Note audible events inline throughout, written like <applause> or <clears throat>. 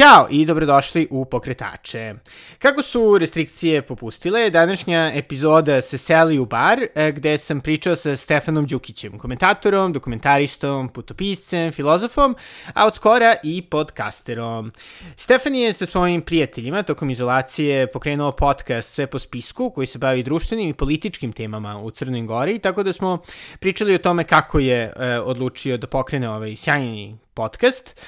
Ćao i dobrodošli u Pokretače. Kako su restrikcije popustile, današnja epizoda se seli u bar e, gde sam pričao sa Stefanom Đukićem, komentatorom, dokumentaristom, putopiscem, filozofom, a od skora i podcasterom. Stefan je sa svojim prijateljima tokom izolacije pokrenuo podcast Sve po spisku koji se bavi društvenim i političkim temama u Crnoj Gori, tako da smo pričali o tome kako je e, odlučio da pokrene ovaj sjajni podcast,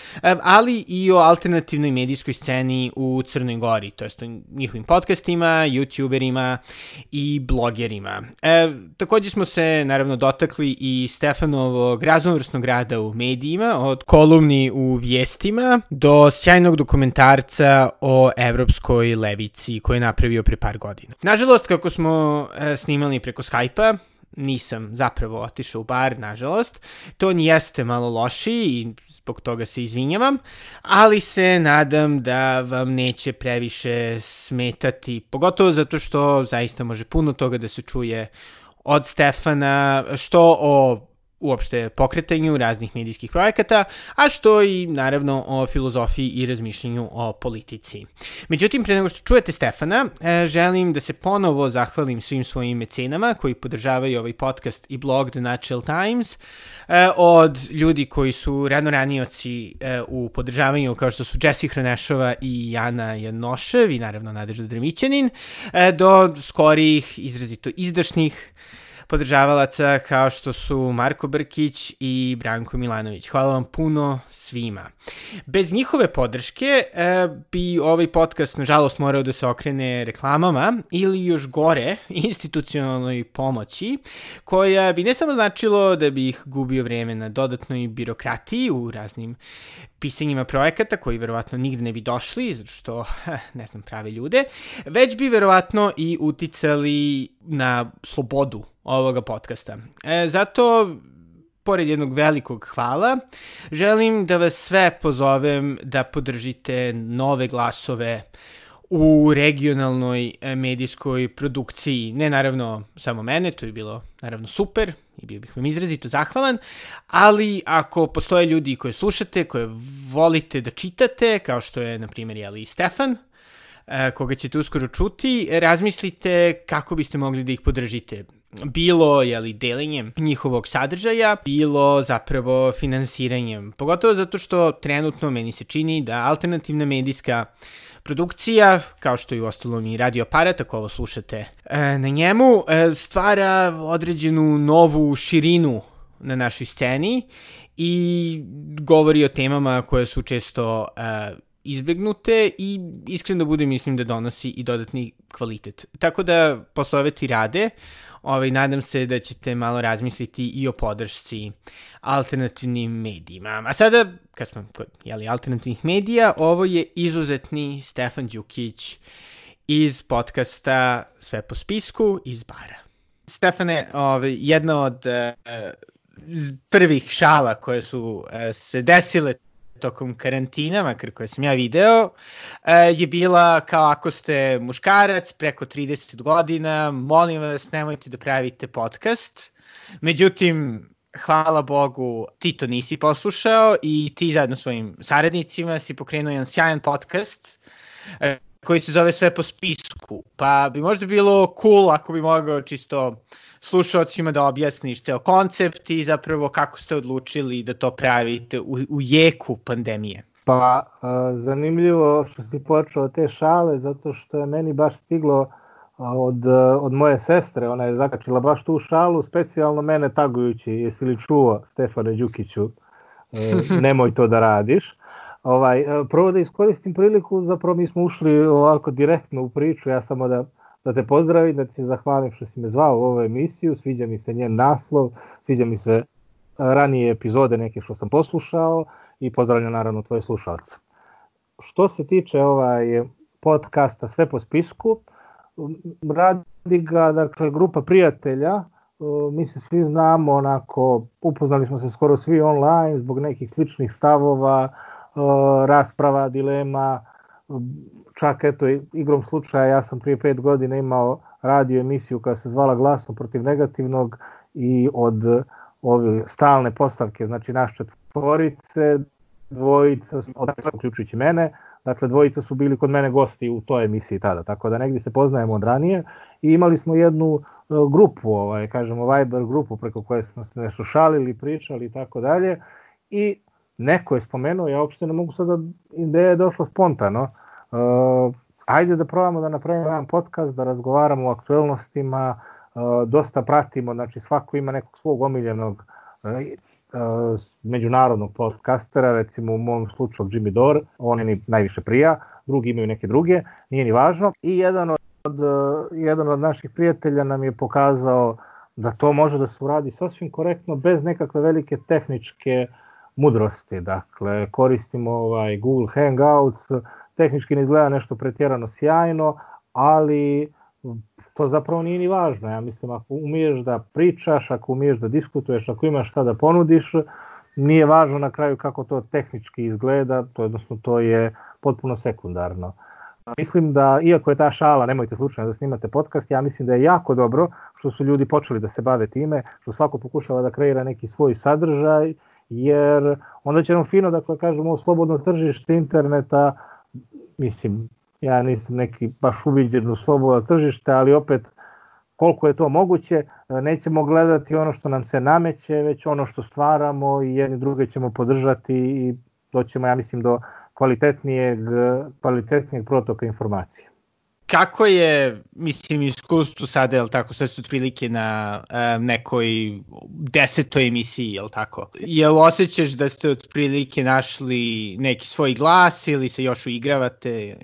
ali i o alternativnoj medijskoj sceni u Crnoj Gori, to jest o njihovim podcastima, youtuberima i blogerima. E, takođe smo se naravno dotakli i Stefanovog raznovrsnog rada u medijima, od kolumni u vijestima do sjajnog dokumentarca o evropskoj levici koji je napravio pre par godina. Nažalost, kako smo e, snimali preko Skype-a, nisam zapravo otišao u bar, nažalost. To jeste malo loši i zbog toga se izvinjavam, ali se nadam da vam neće previše smetati, pogotovo zato što zaista može puno toga da se čuje od Stefana, što o uopšte pokretanju raznih medijskih projekata, a što i naravno o filozofiji i razmišljanju o politici. Međutim, pre nego što čujete Stefana, e, želim da se ponovo zahvalim svim svojim mecenama koji podržavaju ovaj podcast i blog The Natural Times, e, od ljudi koji su ranoranioci e, u podržavanju kao što su Jesse Hronešova i Jana Janošev i naravno Nadežda Dremićanin, do skorih, izrazito izdašnih podržavalaca kao što su Marko Brkić i Branko Milanović. Hvala vam puno svima. Bez njihove podrške e, bi ovaj podcast nažalost morao da se okrene reklamama ili još gore <laughs> institucionalnoj pomoći koja bi ne samo značilo da bi ih gubio vreme na dodatnoj birokratiji u raznim pisanjima projekata koji verovatno nigde ne bi došli, zato što, ne znam, prave ljude, već bi verovatno i uticali na slobodu ovoga podcasta. E, zato pored jednog velikog hvala, želim da vas sve pozovem da podržite nove glasove u regionalnoj e, medijskoj produkciji. Ne naravno samo mene, to je bilo naravno super i bio bih vam izrazito zahvalan, ali ako postoje ljudi koje slušate, koje volite da čitate, kao što je na primjer jeli Stefan, e, koga ćete uskoro čuti, razmislite kako biste mogli da ih podržite bilo jeli, delenjem njihovog sadržaja, bilo zapravo finansiranjem. Pogotovo zato što trenutno meni se čini da alternativna medijska produkcija, kao što i u ostalom i radio aparat, ako ovo slušate e, na njemu, e, stvara određenu novu širinu na našoj sceni i govori o temama koje su često e, izbegnute i iskreno da budem mislim da donosi i dodatni kvalitet. Tako da posle ove tirade ovaj, nadam se da ćete malo razmisliti i o podršci alternativnim medijima. A sada, kad smo kod jeli, alternativnih medija, ovo je izuzetni Stefan Đukić iz podcasta Sve po spisku iz bara. Stefane, ovaj, jedna od uh, prvih šala koje su uh, se desile tokom karantina, makar koje sam ja video, e, je bila kao ako ste muškarac preko 30 godina, molim vas nemojte da pravite podcast. Međutim, hvala Bogu, ti to nisi poslušao i ti zajedno svojim saradnicima si pokrenuo jedan sjajan podcast e, koji se zove Sve po spisku. Pa bi možda bilo cool ako bi mogao čisto slušalcima da objasniš ceo koncept i zapravo kako ste odlučili da to pravite u, u jeku pandemije. Pa, zanimljivo što si počeo te šale, zato što je meni baš stiglo od, od moje sestre, ona je zakačila baš tu šalu, specijalno mene tagujući, jesi li čuo Stefane Đukiću, e, <laughs> nemoj to da radiš. Ovaj, e, prvo da iskoristim priliku, zapravo mi smo ušli ovako direktno u priču, ja samo da da te pozdravim, da ti se zahvalim što si me zvao u ovu emisiju, sviđa mi se njen naslov, sviđa mi se ranije epizode neke što sam poslušao i pozdravljam naravno tvoje slušalce. Što se tiče ovaj podcasta Sve po spisku, radi ga dakle, grupa prijatelja, mi se svi znamo, onako, upoznali smo se skoro svi online zbog nekih sličnih stavova, rasprava, dilema, čak eto igrom slučaja ja sam prije pet godina imao radio emisiju koja se zvala Glasno protiv negativnog i od ove stalne postavke, znači naš četvorice, dvojica, uključujući mene, dakle dvojica su bili kod mene gosti u toj emisiji tada, tako da negdje se poznajemo od ranije. I imali smo jednu e, grupu, ovaj, kažemo Viber grupu preko koje smo se nešto šalili, pričali i tako dalje. I neko je spomenuo, ja uopšte ne mogu sada, ideja je došla spontano, uh, ajde da probamo da napravimo jedan podcast, da razgovaramo o aktuelnostima, uh, dosta pratimo, znači svako ima nekog svog omiljenog uh, međunarodnog podcastera, recimo u mom slučaju Jimmy Dore, on je mi najviše prija, drugi imaju neke druge, nije ni važno. I jedan od, jedan od naših prijatelja nam je pokazao da to može da se uradi sasvim korektno, bez nekakve velike tehničke mudrosti. Dakle, koristimo ovaj Google Hangouts, tehnički ne izgleda nešto pretjerano sjajno, ali to zapravo nije ni važno. Ja mislim, ako umiješ da pričaš, ako umiješ da diskutuješ, ako imaš šta da ponudiš, nije važno na kraju kako to tehnički izgleda, to, odnosno to je potpuno sekundarno. Mislim da, iako je ta šala, nemojte slučajno da snimate podcast, ja mislim da je jako dobro što su ljudi počeli da se bave time, što svako pokušava da kreira neki svoj sadržaj, jer onda će nam fino, dakle, kažemo, slobodno tržište interneta, mislim, ja nisam neki baš uviđen u slobodno tržište, ali opet koliko je to moguće, nećemo gledati ono što nam se nameće, već ono što stvaramo i jedni druge ćemo podržati i doćemo, ja mislim, do kvalitetnijeg, kvalitetnijeg protoka informacija. Kako je, mislim, iskustvo sada, je tako, sad ste otprilike na um, nekoj desetoj emisiji, je li tako? Je li osjećaš da ste otprilike našli neki svoj glas ili se još uigravate?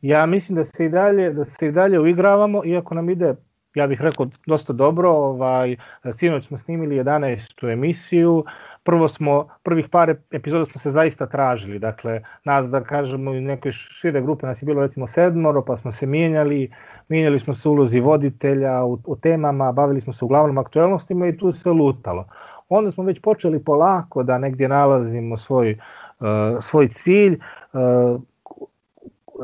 Ja mislim da se i dalje, da se i dalje uigravamo, iako nam ide ja bih rekao dosta dobro, ovaj, sinoć smo snimili 11. emisiju, prvo smo, prvih par epizoda smo se zaista tražili, dakle, nas da kažemo i nekoj šire grupe nas je bilo recimo sedmoro, pa smo se mijenjali, mijenjali smo se ulozi voditelja u, u temama, bavili smo se uglavnom aktuelnostima i tu se lutalo. Onda smo već počeli polako da negdje nalazimo svoj, uh, svoj cilj, uh,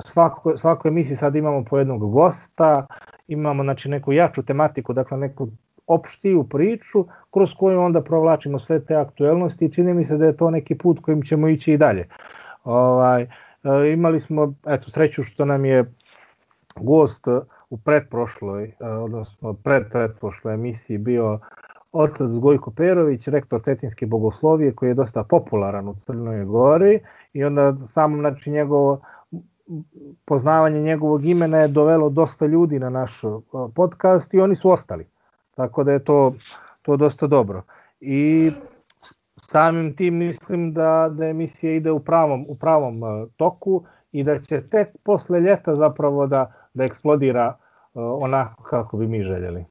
svako, svako emisiji sad imamo po jednog gosta, imamo znači neku jaču tematiku, dakle neku opštiju priču kroz koju onda provlačimo sve te aktuelnosti i čini mi se da je to neki put kojim ćemo ići i dalje. Ovaj, e, imali smo eto, sreću što nam je gost u pretprošloj, e, odnosno pred pretprošloj emisiji bio otac Gojko Perović, rektor Cetinske bogoslovije koji je dosta popularan u Crnoj Gori i onda samo znači njegovo poznavanje njegovog imena je dovelo dosta ljudi na naš podcast i oni su ostali. Tako da je to, to dosta dobro. I samim tim mislim da, da emisija ide u pravom, u pravom toku i da će tek posle ljeta zapravo da, da eksplodira onako kako bi mi željeli.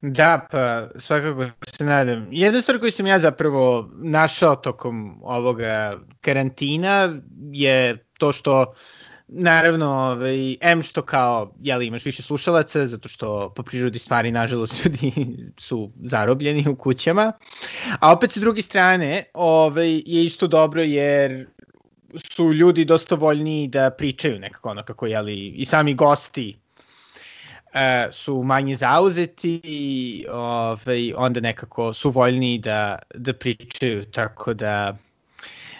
Da, pa svakako se nadam. Jedna stvar koju sam ja zapravo našao tokom ovoga karantina je to što naravno, ovaj, M što kao, jeli, imaš više slušalaca, zato što po prirodi stvari, nažalost, <laughs> ljudi su zarobljeni u kućama, a opet sa druge strane, ovaj, je isto dobro jer su ljudi dosta voljni da pričaju nekako ono kako, jeli, i sami gosti uh, su manje zauzeti i ovaj, onda nekako su voljni da, da pričaju, tako da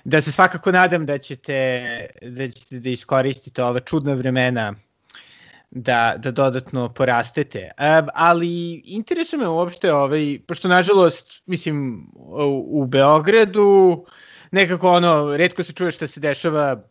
da se svakako nadam da ćete da, ćete da iskoristite ove čudne vremena da, da dodatno porastete. Um, ali interesuje me uopšte, ovaj, pošto nažalost, mislim, u, u Beogradu nekako ono, redko se čuje šta se dešava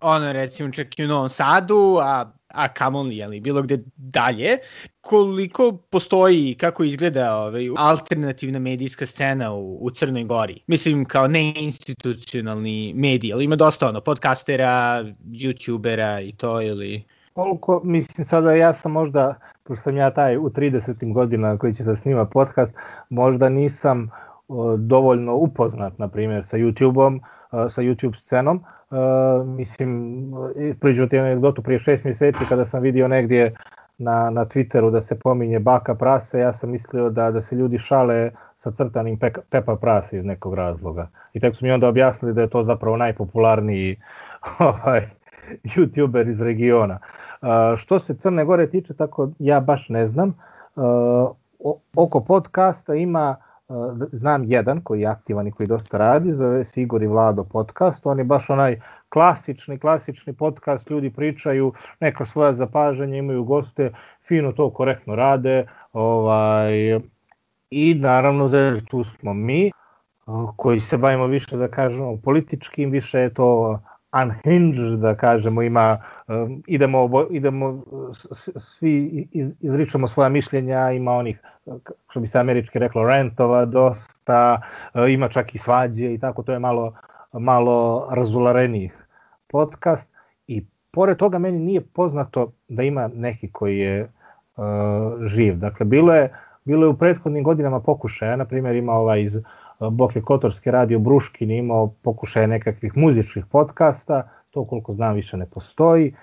ono recimo čak i u Novom Sadu, a a kamoli, jeli, bilo gde dalje, koliko postoji, kako izgleda ovaj, alternativna medijska scena u, u Crnoj Gori. Mislim, kao neinstitucionalni mediji, ali ima dosta ono, podcastera, youtubera i to, ili... Koliko, mislim, sada ja sam možda, pošto sam ja taj u 30. godina koji će da snima podcast, možda nisam o, dovoljno upoznat, na primjer, sa YouTube-om, sa YouTube scenom, Uh, mislim, priđu ti anegdotu prije šest mjeseci kada sam vidio negdje na, na Twitteru da se pominje baka prase, ja sam mislio da, da se ljudi šale sa crtanim Pepa Prasa iz nekog razloga. I tek su mi onda objasnili da je to zapravo najpopularniji <laughs> ovaj, youtuber iz regiona. Što se Crne Gore tiče, tako ja baš ne znam. Oko podcasta ima znam jedan koji je aktivan i koji dosta radi, zove se Igor i Vlado podcast, on je baš onaj klasični, klasični podcast, ljudi pričaju neka svoja zapažanja, imaju goste, fino to korektno rade, ovaj, i naravno da tu smo mi, koji se bavimo više da kažemo političkim, više je to unhinged, da kažemo, ima, um, idemo, idemo svi izričamo svoja mišljenja, ima onih, što bi se američki reklo, rentova dosta, uh, ima čak i svađe i tako, to je malo, malo razulareniji podcast i pored toga meni nije poznato da ima neki koji je uh, živ. Dakle, bilo je, bilo je u prethodnim godinama pokušaja, na primjer ima ovaj iz Boke Kotorski radio Bruškin imao pokušaje nekakvih muzičkih podcasta, to koliko znam više ne postoji.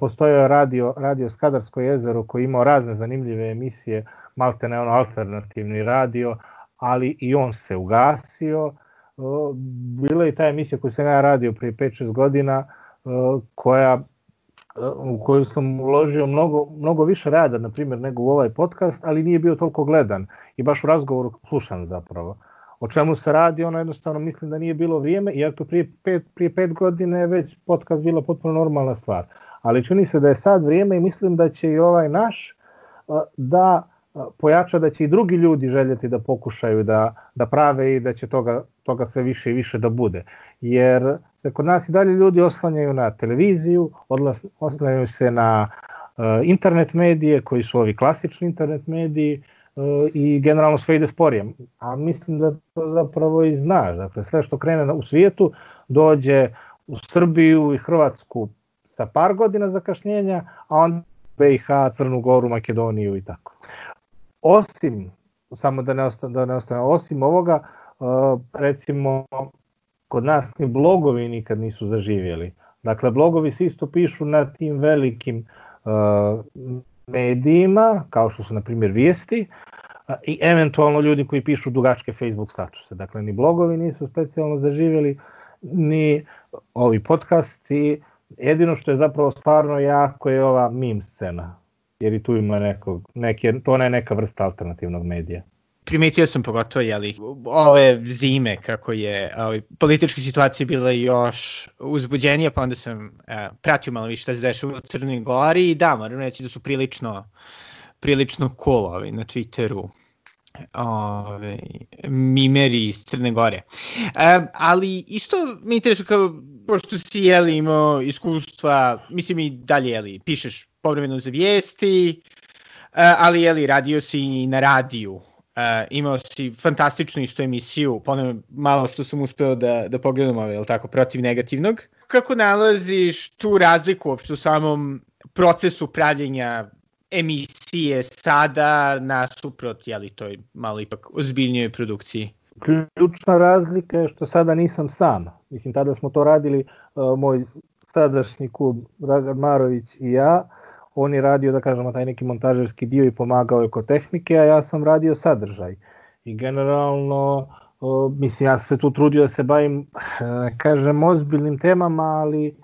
Postojao je radio, radio Skadarsko jezero koji imao razne zanimljive emisije, malte ne ono alternativni radio, ali i on se ugasio. Bila je ta emisija koju sam ja radio prije 5-6 godina, koja u koju sam uložio mnogo, mnogo više rada, na primjer, nego u ovaj podcast, ali nije bio toliko gledan i baš u razgovoru slušan zapravo o čemu se radi, ono jednostavno mislim da nije bilo vrijeme, iako prije pet, prije pet godine je već podcast bila potpuno normalna stvar. Ali čini se da je sad vrijeme i mislim da će i ovaj naš da pojača da će i drugi ljudi željeti da pokušaju da, da prave i da će toga, toga sve više i više da bude. Jer se kod nas i dalje ljudi oslanjaju na televiziju, oslanjaju se na internet medije koji su ovi klasični internet mediji, i generalno sve ide sporije. A mislim da to zapravo i znaš. Dakle, sve što krene u svijetu dođe u Srbiju i Hrvatsku sa par godina zakašnjenja, a onda BiH, Crnu Goru, Makedoniju i tako. Osim, samo da ne ostane, da ne ostane osim ovoga, recimo, kod nas ni blogovi nikad nisu zaživjeli. Dakle, blogovi se isto pišu na tim velikim medijima, kao što su na primjer vijesti, i eventualno ljudi koji pišu dugačke Facebook statuse. Dakle, ni blogovi nisu specijalno zaživjeli, ni ovi podcasti. Jedino što je zapravo stvarno jako je ova meme scena, jer i tu ima nekog, neke, to ne je neka vrsta alternativnog medija primetio sam pogotovo jeli, ove zime kako je ovaj, politička situacija bila još uzbuđenija, pa onda sam e, pratio malo više šta se dešava u Crnoj Gori i da, moram reći da su prilično prilično cool ovaj, na Twitteru ove, mimeri iz Crne Gore. E, ali isto me interesuje kao, pošto si jeli imao iskustva, mislim i dalje jeli, pišeš povremeno za vijesti, e, ali jeli radio si i na radiju Uh, imao si fantastičnu isto emisiju, ponovno malo što sam uspeo da, da pogledam, ali tako, protiv negativnog. Kako nalaziš tu razliku uopšte u samom procesu pravljenja emisije sada nasuprot, jeli, toj malo ipak ozbiljnijoj produkciji? Ključna razlika je što sada nisam sam. Mislim, tada smo to radili, uh, moj sadašnji klub Dragan Marović i ja, on je radio, da kažemo, taj neki montažerski dio i pomagao je kod tehnike, a ja sam radio sadržaj. I generalno, mislim, ja sam se tu trudio da se bavim, e, kažem, ozbiljnim temama, ali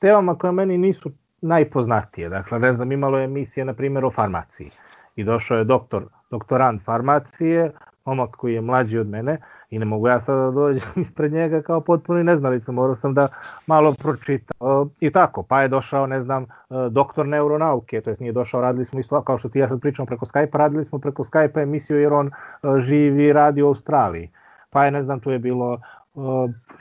temama koje meni nisu najpoznatije. Dakle, ne znam, imalo je emisije, na primjer, o farmaciji. I došao je doktor, doktorant farmacije, momak koji je mlađi od mene, i ne mogu ja sada da dođem <laughs> ispred njega kao potpuni neznalica, morao sam da malo pročitam i tako, pa je došao, ne znam, e, doktor neuronauke, to jest nije došao, radili smo isto, kao što ti ja sad pričam preko Skype, radili smo preko Skype emisiju jer on e, živi i radi u Australiji, pa je, ne znam, tu je bilo e,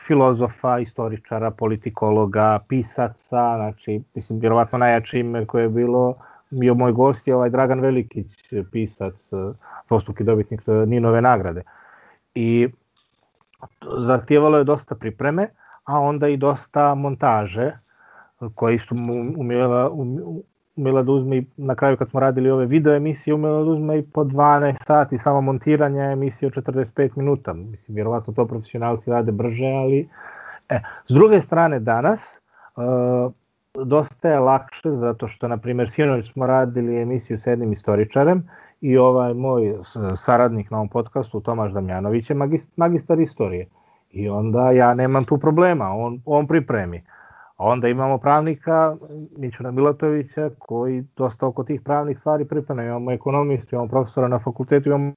filozofa, istoričara, politikologa, pisaca, znači, mislim, vjerovatno najjače ime koje je bilo bio moj gost je ovaj Dragan Velikić, pisac, dvostruki dobitnik Ninove nagrade i zahtijevalo je dosta pripreme, a onda i dosta montaže koji su umjela, um, umjela da uzme na kraju kad smo radili ove video emisije umjela da uzme i po 12 sati samo montiranja emisije od 45 minuta. Mislim, vjerovatno to profesionalci rade brže, ali... E, s druge strane, danas uh, dosta je lakše zato što, na primjer, sinoć smo radili emisiju s jednim istoričarem i ovaj moj saradnik na ovom podcastu, Tomaš Damjanović, je magistar istorije. I onda ja nemam tu problema, on, on pripremi. Onda imamo pravnika Mićuna Milatovića koji dosta oko tih pravnih stvari priprema. Imamo ekonomistu, imamo profesora na fakultetu, imamo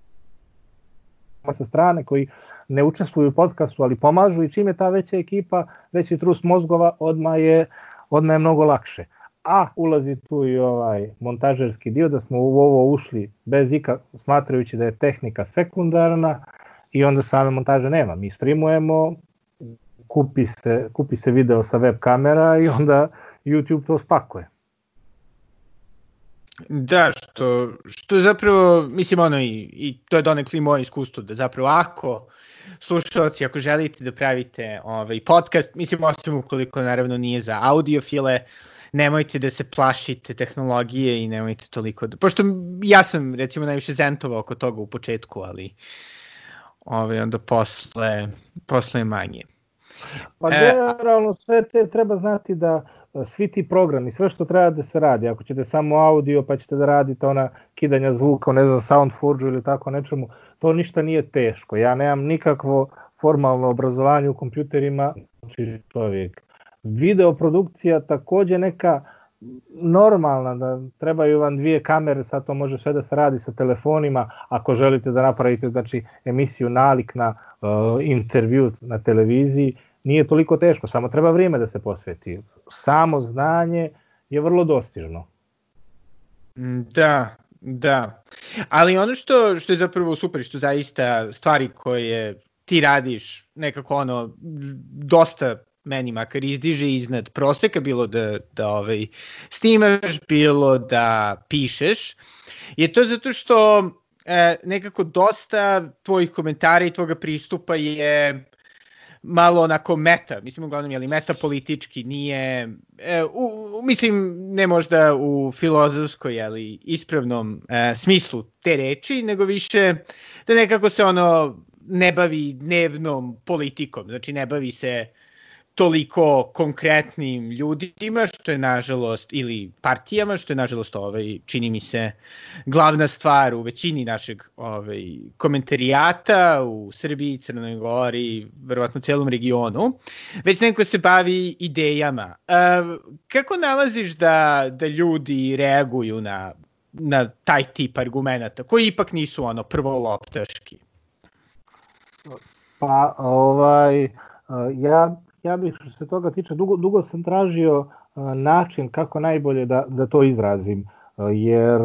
sa strane koji ne učestvuju u podcastu, ali pomažu i čim je ta veća ekipa, veći trus mozgova, odmah je, odmah je mnogo lakše. A ulazi tu i ovaj montažerski dio, da smo u ovo ušli bez ika, smatrajući da je tehnika sekundarna i onda same montaže nema. Mi streamujemo, kupi se, kupi se video sa web kamera i onda YouTube to spakuje. Da, što, što zapravo, mislim ono i, i to je donekli moje iskustvo, da zapravo ako slušalci, ako želite da pravite ovaj, podcast, mislim osim ukoliko naravno nije za audiofile, nemojte da se plašite tehnologije i nemojte toliko da, pošto ja sam recimo najviše zentovao oko toga u početku, ali ovaj, onda posle, posle manje. Pa e, generalno sve te treba znati da e, svi ti programi, sve što treba da se radi, ako ćete samo audio pa ćete da radite ona kidanja zvuka, ne znam, Soundforge ili tako nečemu, to ništa nije teško. Ja nemam nikakvo formalno obrazovanje u kompjuterima, znači čovjek. Video produkcija takođe neka normalna, da trebaju vam dvije kamere, sad to može sve da se radi sa telefonima, ako želite da napravite znači, emisiju nalik na uh, intervju na televiziji, nije toliko teško, samo treba vrijeme da se posveti. Samo znanje je vrlo dostižno. Da, da. Ali ono što, što je zapravo super, što zaista stvari koje ti radiš nekako ono dosta meni makar izdiže iznad proseka, bilo da, da ovaj, snimaš, bilo da pišeš, je to zato što e, nekako dosta tvojih komentara i tvoga pristupa je malo onako meta, mislim uglavnom je li meta politički, nije, e, u, mislim ne možda u filozofskoj, ali ispravnom e, smislu te reči, nego više da nekako se ono ne bavi dnevnom politikom, znači ne bavi se toliko konkretnim ljudima, što je nažalost, ili partijama, što je nažalost, ovaj, čini mi se, glavna stvar u većini našeg ovaj, komentarijata u Srbiji, Crnoj Gori, verovatno celom regionu, već neko se bavi idejama. E, kako nalaziš da, da ljudi reaguju na, na taj tip argumenta, koji ipak nisu ono prvo loptaški? Pa, ovaj, ja ja bih što se toga tiče, dugo, dugo sam tražio način kako najbolje da, da to izrazim, jer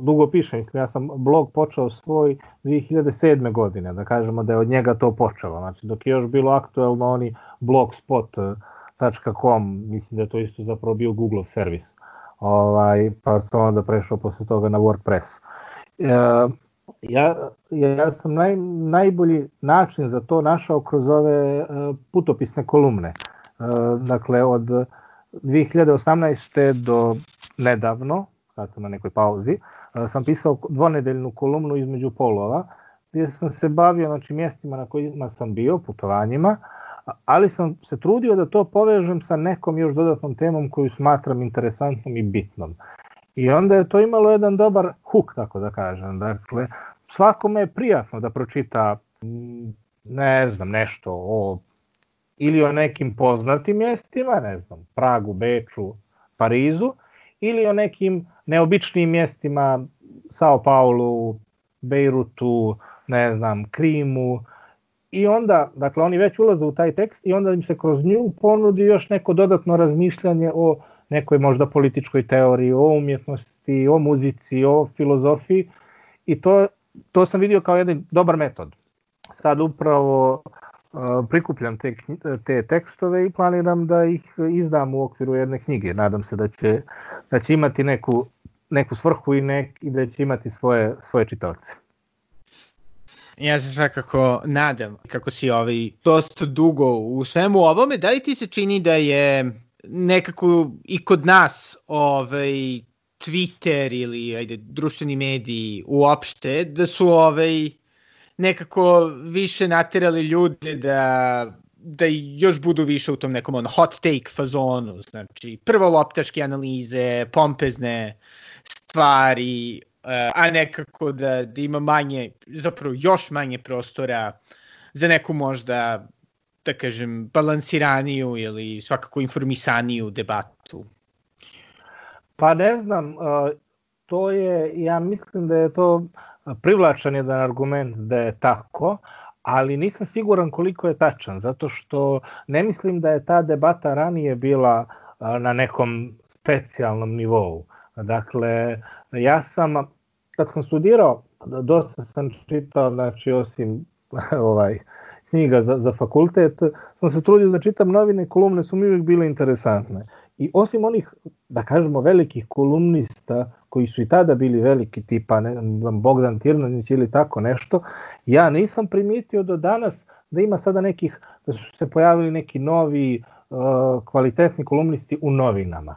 dugo pišem, mislim, ja sam blog počeo svoj 2007. godine, da kažemo da je od njega to počelo, znači dok je još bilo aktuelno oni blogspot.com, mislim da je to isto zapravo bio Google servis, ovaj, pa sam onda prešao posle toga na WordPress. E, ja, ja sam naj, najbolji način za to našao kroz ove uh, putopisne kolumne. Uh, dakle, od 2018. do nedavno, sad sam na nekoj pauzi, uh, sam pisao dvonedeljnu kolumnu između polova, gdje sam se bavio znači, mjestima na kojima sam bio, putovanjima, ali sam se trudio da to povežem sa nekom još dodatnom temom koju smatram interesantnom i bitnom. I onda je to imalo jedan dobar huk, tako da kažem. Dakle, svakome je prijatno da pročita mm, ne znam, nešto o ili o nekim poznatim mjestima, ne znam, Pragu, Beču, Parizu, ili o nekim neobičnim mjestima, Sao Paulu, Beirutu, ne znam, Krimu, i onda, dakle, oni već ulaze u taj tekst i onda im se kroz nju ponudi još neko dodatno razmišljanje o nekoj možda političkoj teoriji, o umjetnosti, o muzici, o filozofiji i to, to sam vidio kao jedan dobar metod. Sad upravo uh, prikupljam te, te tekstove i planiram da ih izdam u okviru jedne knjige. Nadam se da će, da će imati neku, neku svrhu i, nek, i da će imati svoje, svoje čitavce. Ja se svakako nadam kako si ovaj dosta dugo u svemu ovome. Da li ti se čini da je nekako i kod nas ovaj Twitter ili ajde društveni mediji uopšte da su ovaj nekako više naterali ljude da da još budu više u tom nekom ono hot take fazonu, znači prvo loptaške analize, pompezne stvari, a nekako da, da ima manje, zapravo još manje prostora za neku možda, da kažem, balansiraniju ili svakako informisaniju debatu? Pa ne znam, to je, ja mislim da je to privlačan jedan argument da je tako, ali nisam siguran koliko je tačan, zato što ne mislim da je ta debata ranije bila na nekom specijalnom nivou. Dakle, ja sam, kad sam studirao, dosta sam čitao, znači osim <laughs> ovaj, knjiga za, za fakultet, sam se trudio da čitam novine, kolumne su mi uvijek bile interesantne. I osim onih, da kažemo, velikih kolumnista koji su i tada bili veliki tipa ne, Bogdan Tirnanić ili tako nešto, ja nisam primitio do danas da ima sada nekih, da su se pojavili neki novi uh, kvalitetni kolumnisti u novinama.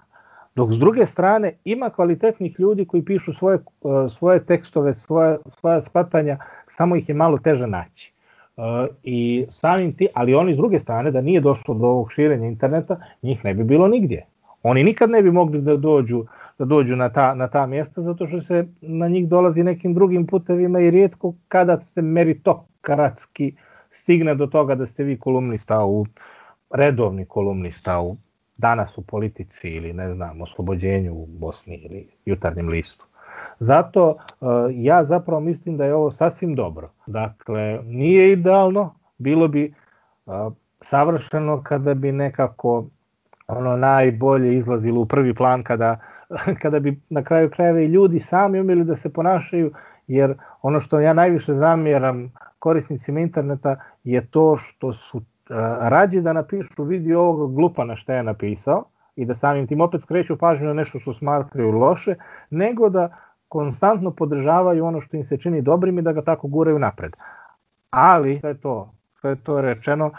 Dok s druge strane ima kvalitetnih ljudi koji pišu svoje, uh, svoje tekstove, svoje, svoje shvatanja, samo ih je malo teže naći. Uh, I samim ti, ali oni s druge strane, da nije došlo do ovog širenja interneta, njih ne bi bilo nigdje. Oni nikad ne bi mogli da dođu da dođu na ta, na ta mjesta zato što se na njih dolazi nekim drugim putevima i rijetko kada se meritokratski stigne do toga da ste vi kolumnista u redovni kolumnista u danas u politici ili ne znam oslobođenju u Bosni ili jutarnjem listu. Zato uh, ja zapravo mislim da je ovo sasvim dobro. Dakle, nije idealno, bilo bi uh, savršeno kada bi nekako ono najbolje izlazilo u prvi plan kada <laughs> kada bi na kraju krajeva i ljudi sami umeli da se ponašaju, jer ono što ja najviše zamjeram korisnicima interneta je to što su uh, rađi da napišu vidi ovog glupa na što je napisao i da samim tim opet skreću pažnju na nešto što smatraju loše, nego da konstantno podržavaju ono što im se čini dobrim i da ga tako guraju napred. Ali, sve to, sve to rečeno, uh,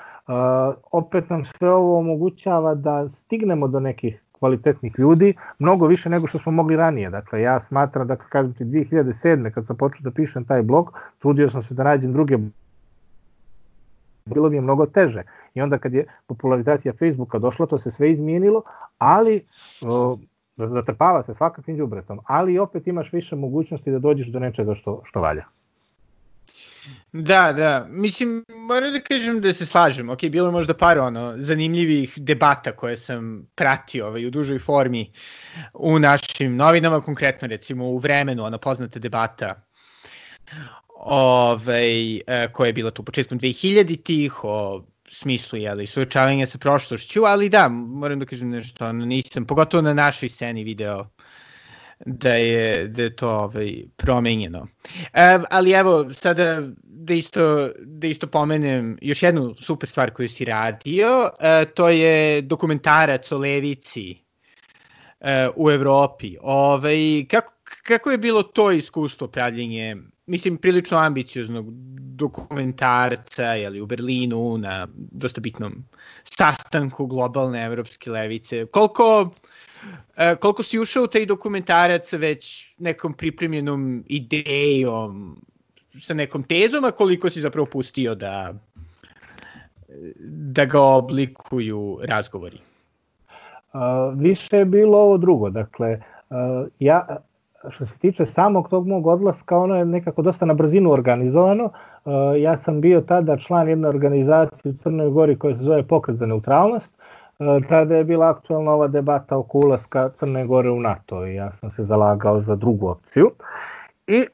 opet nam sve ovo omogućava da stignemo do nekih kvalitetnih ljudi, mnogo više nego što smo mogli ranije. Dakle, ja smatram, dakle, kažem ti, 2007. kad sam počeo da pišem taj blog, trudio sam se da nađem druge bilo mi je mnogo teže. I onda kad je popularizacija Facebooka došla, to se sve izmijenilo, ali o, zatrpava se svakakvim džubretom, ali opet imaš više mogućnosti da dođeš do nečega što, što valja. Da, da. Mislim, moram da kažem da se slažem. Ok, bilo je možda par ono, zanimljivih debata koje sam pratio ovaj, u dužoj formi u našim novinama, konkretno recimo u vremenu, ona poznata debata ovaj, e, koja je bila tu početkom 2000-ih o smislu jeli, suočavanja sa prošlošću, ali da, moram da kažem nešto, nisam, pogotovo na našoj sceni video da je, da je to ovaj, promenjeno. E, ali evo, sada da isto, da isto pomenem još jednu super stvar koju si radio, e, to je dokumentarac o levici e, u Evropi. Ovaj, kako, kako je bilo to iskustvo pravljenje, mislim, prilično ambicioznog dokumentarca jeli, u Berlinu na dosta bitnom sastanku globalne evropske levice? Koliko E, koliko si ušao u taj dokumentarac već nekom pripremljenom idejom, sa nekom tezom, a koliko si zapravo pustio da, da ga oblikuju razgovori? Uh, više je bilo ovo drugo, dakle, uh, ja, što se tiče samog tog mog odlaska, ono je nekako dosta na brzinu organizovano. Uh, ja sam bio tada član jedne organizacije u Crnoj Gori koja se zove Pokret za neutralnost E, tada je bila aktualna ova debata oko ulaska Crne Gore u NATO i ja sam se zalagao za drugu opciju. I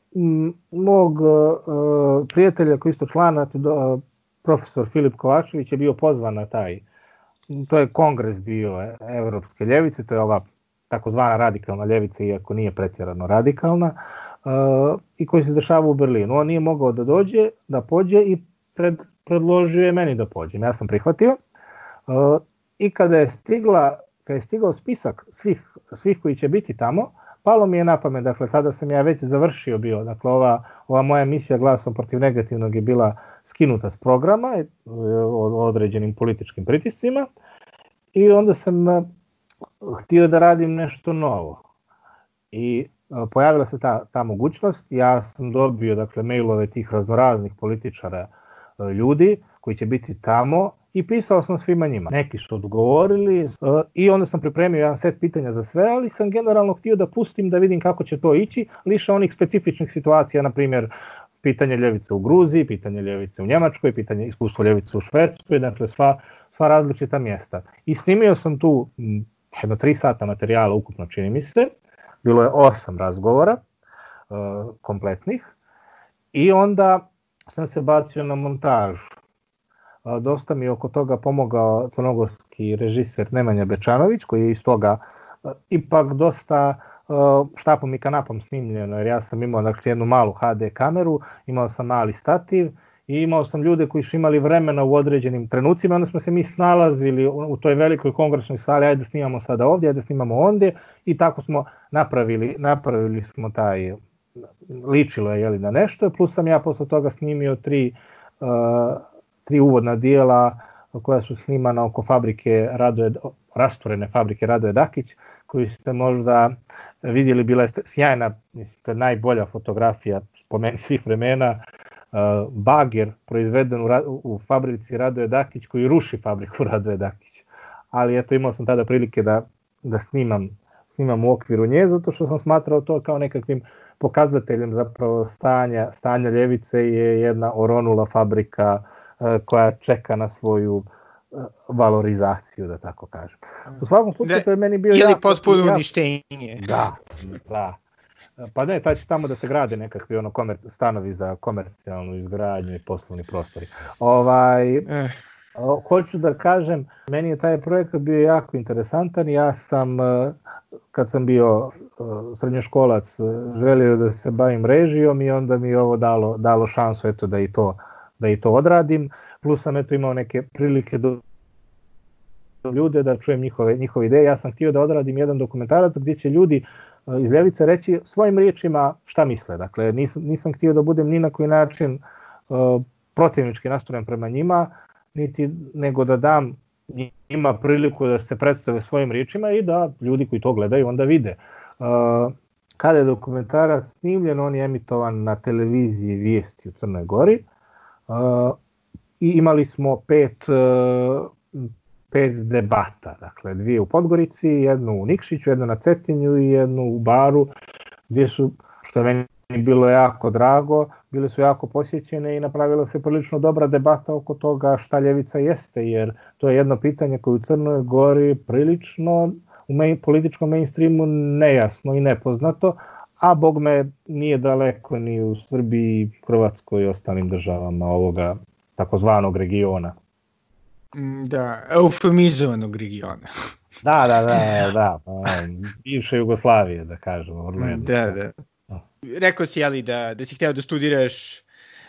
mog uh, prijatelja koji isto člana, profesor Filip Kovačević je bio pozvan na taj, to je kongres bio Evropske ljevice, to je ova takozvana radikalna ljevica, iako nije pretjerano radikalna, uh, i koji se dešava u Berlinu. On nije mogao da dođe, da pođe i pred, predložio je meni da pođem. Ja sam prihvatio. Uh, i kada je stigla kada je stigao spisak svih, svih koji će biti tamo, palo mi je na pamet, dakle tada sam ja već završio bio, dakle ova, ova moja misija glasom protiv negativnog je bila skinuta s programa e, određenim političkim pritiscima i onda sam e, htio da radim nešto novo. I e, pojavila se ta, ta mogućnost, ja sam dobio dakle mailove tih raznoraznih političara ljudi koji će biti tamo i pisao sam svima njima. Neki su odgovorili uh, i onda sam pripremio jedan set pitanja za sve, ali sam generalno htio da pustim da vidim kako će to ići, liša onih specifičnih situacija, na primjer pitanje ljevice u Gruziji, pitanje ljevice u Njemačkoj, pitanje iskustvo ljevice u Švedskoj, dakle sva, sva različita mjesta. I snimio sam tu jedno tri sata materijala ukupno čini mi se, bilo je osam razgovora uh, kompletnih i onda sam se bacio na montažu. Uh, dosta mi je oko toga pomogao crnogorski režiser Nemanja Bečanović koji je iz toga uh, ipak dosta štapom i kanapom snimljeno jer ja sam imao dakle, jednu malu HD kameru, imao sam mali stativ i imao sam ljude koji su imali vremena u određenim trenucima, onda smo se mi snalazili u toj velikoj kongresnoj sali, ajde snimamo sada ovdje, ajde snimamo ondje. I tako smo napravili, napravili smo taj, ličilo je jeli, na nešto, plus sam ja posle toga snimio tri, uh, tri uvodna dijela koja su snimana oko fabrike Radoje, rasturene fabrike Radoje Dakić, koju ste možda vidjeli, bila je sjajna, mislim, najbolja fotografija po meni svih vremena, bager proizveden u, u fabrici Radoje Dakić koji ruši fabriku <laughs> Radoje Dakić. Ali eto imao sam tada prilike da, da snimam, snimam u okviru nje zato što sam smatrao to kao nekakvim pokazateljem zapravo stanja, stanja ljevice je jedna oronula fabrika uh, koja čeka na svoju uh, valorizaciju, da tako kažem. U svakom slučaju to je meni bio... Ili potpuno uništenje. Da, da. Pa ne, taj će tamo da se grade nekakvi ono komer, stanovi za komercijalnu izgradnju i poslovni prostori. Ovaj, eh. Hoću da kažem, meni je taj projekat bio jako interesantan. Ja sam, eh, kad sam bio eh, srednjoškolac, želio da se bavim režijom i onda mi je ovo dalo, dalo šansu eto, da, i to, da i to odradim. Plus sam eto imao neke prilike do ljude da čujem njihove, njihove ideje. Ja sam htio da odradim jedan dokumentarac gdje će ljudi iz ljevice reći svojim riječima šta misle. Dakle, nisam, nisam htio da budem ni na koji način uh, protivnički nastrojen prema njima, niti nego da dam njima priliku da se predstave svojim riječima i da ljudi koji to gledaju onda vide. Uh, kada je dokumentarac snimljen, on je emitovan na televiziji Vijesti u Crnoj Gori uh, i imali smo pet uh, pet debata, dakle dvije u Podgorici, jednu u Nikšiću, jednu na Cetinju i jednu u Baru, gdje su, što je meni bilo jako drago, bile su jako posjećene i napravila se prilično dobra debata oko toga šta ljevica jeste, jer to je jedno pitanje koje u Crnoj Gori prilično u main, političkom mainstreamu nejasno i nepoznato, a bog me nije daleko ni u Srbiji, Hrvatskoj i ostalim državama ovoga takozvanog regiona. Mm, da, eufemizovanog regiona. <laughs> da, da, da, da, pa, bivše Jugoslavije, da kažemo, vrlo mm, Da, da. Rekao si, ali da, da si hteo da studiraš